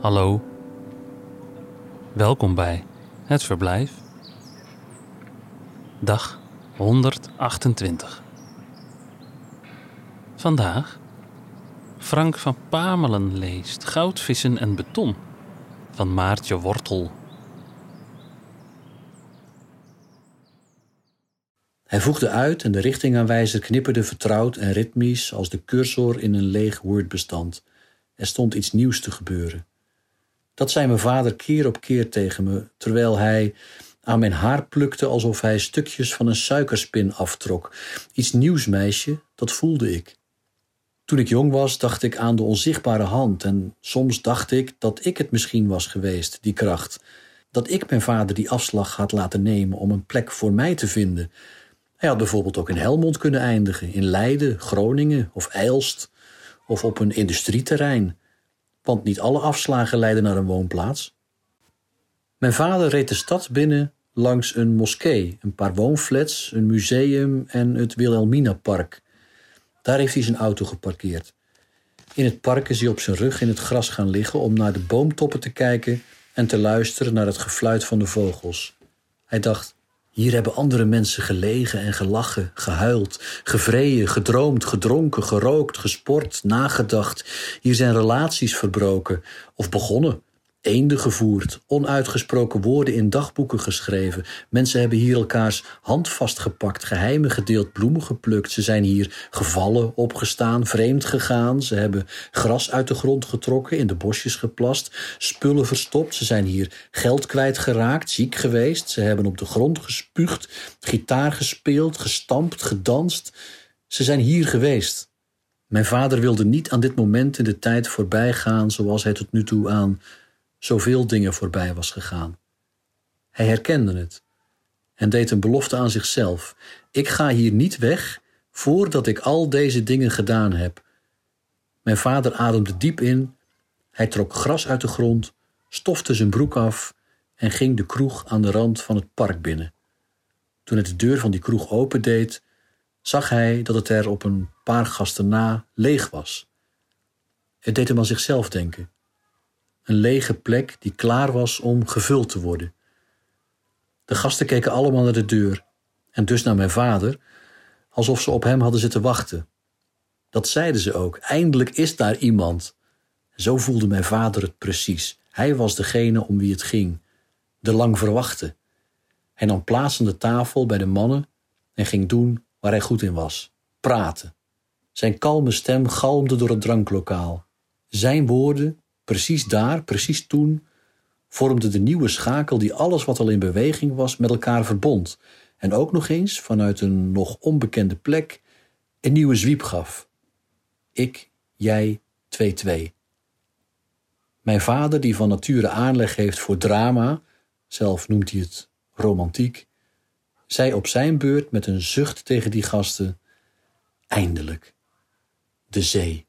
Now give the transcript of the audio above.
Hallo. Welkom bij Het Verblijf. Dag 128. Vandaag Frank van Pamelen leest Goudvissen en beton van Maartje Wortel. Hij voegde uit en de richtingaanwijzer knipperde vertrouwd en ritmisch als de cursor in een leeg Word-bestand. Er stond iets nieuws te gebeuren. Dat zei mijn vader keer op keer tegen me, terwijl hij aan mijn haar plukte alsof hij stukjes van een suikerspin aftrok. Iets nieuws, meisje, dat voelde ik. Toen ik jong was, dacht ik aan de onzichtbare hand en soms dacht ik dat ik het misschien was geweest, die kracht. Dat ik mijn vader die afslag had laten nemen om een plek voor mij te vinden. Hij had bijvoorbeeld ook in Helmond kunnen eindigen, in Leiden, Groningen of Eilst, of op een industrieterrein want niet alle afslagen leiden naar een woonplaats. Mijn vader reed de stad binnen langs een moskee, een paar woonflats, een museum en het Wilhelmina-park. Daar heeft hij zijn auto geparkeerd. In het park is hij op zijn rug in het gras gaan liggen om naar de boomtoppen te kijken en te luisteren naar het gefluit van de vogels. Hij dacht: hier hebben andere mensen gelegen en gelachen, gehuild, gevreden, gedroomd, gedronken, gerookt, gesport, nagedacht. Hier zijn relaties verbroken of begonnen eenden gevoerd, onuitgesproken woorden in dagboeken geschreven. Mensen hebben hier elkaars hand vastgepakt, geheimen gedeeld, bloemen geplukt. Ze zijn hier gevallen, opgestaan, vreemd gegaan. Ze hebben gras uit de grond getrokken, in de bosjes geplast, spullen verstopt. Ze zijn hier geld kwijtgeraakt, ziek geweest. Ze hebben op de grond gespuugd, gitaar gespeeld, gestampt, gedanst. Ze zijn hier geweest. Mijn vader wilde niet aan dit moment in de tijd voorbij gaan zoals hij tot nu toe aan zoveel dingen voorbij was gegaan. Hij herkende het en deed een belofte aan zichzelf: Ik ga hier niet weg voordat ik al deze dingen gedaan heb. Mijn vader ademde diep in, hij trok gras uit de grond, stofte zijn broek af en ging de kroeg aan de rand van het park binnen. Toen hij de deur van die kroeg opendeed, zag hij dat het er op een paar gasten na leeg was. Het deed hem aan zichzelf denken een lege plek die klaar was om gevuld te worden. De gasten keken allemaal naar de deur en dus naar mijn vader, alsof ze op hem hadden zitten wachten. Dat zeiden ze ook. Eindelijk is daar iemand. Zo voelde mijn vader het precies. Hij was degene om wie het ging, de lang verwachte. Hij nam plaats aan de tafel bij de mannen en ging doen waar hij goed in was: praten. Zijn kalme stem galmde door het dranklokaal. Zijn woorden precies daar, precies toen, vormde de nieuwe schakel die alles wat al in beweging was met elkaar verbond. En ook nog eens, vanuit een nog onbekende plek, een nieuwe zwiep gaf. Ik, jij, twee, twee. Mijn vader, die van nature aanleg heeft voor drama, zelf noemt hij het romantiek, zei op zijn beurt met een zucht tegen die gasten: Eindelijk, de zee.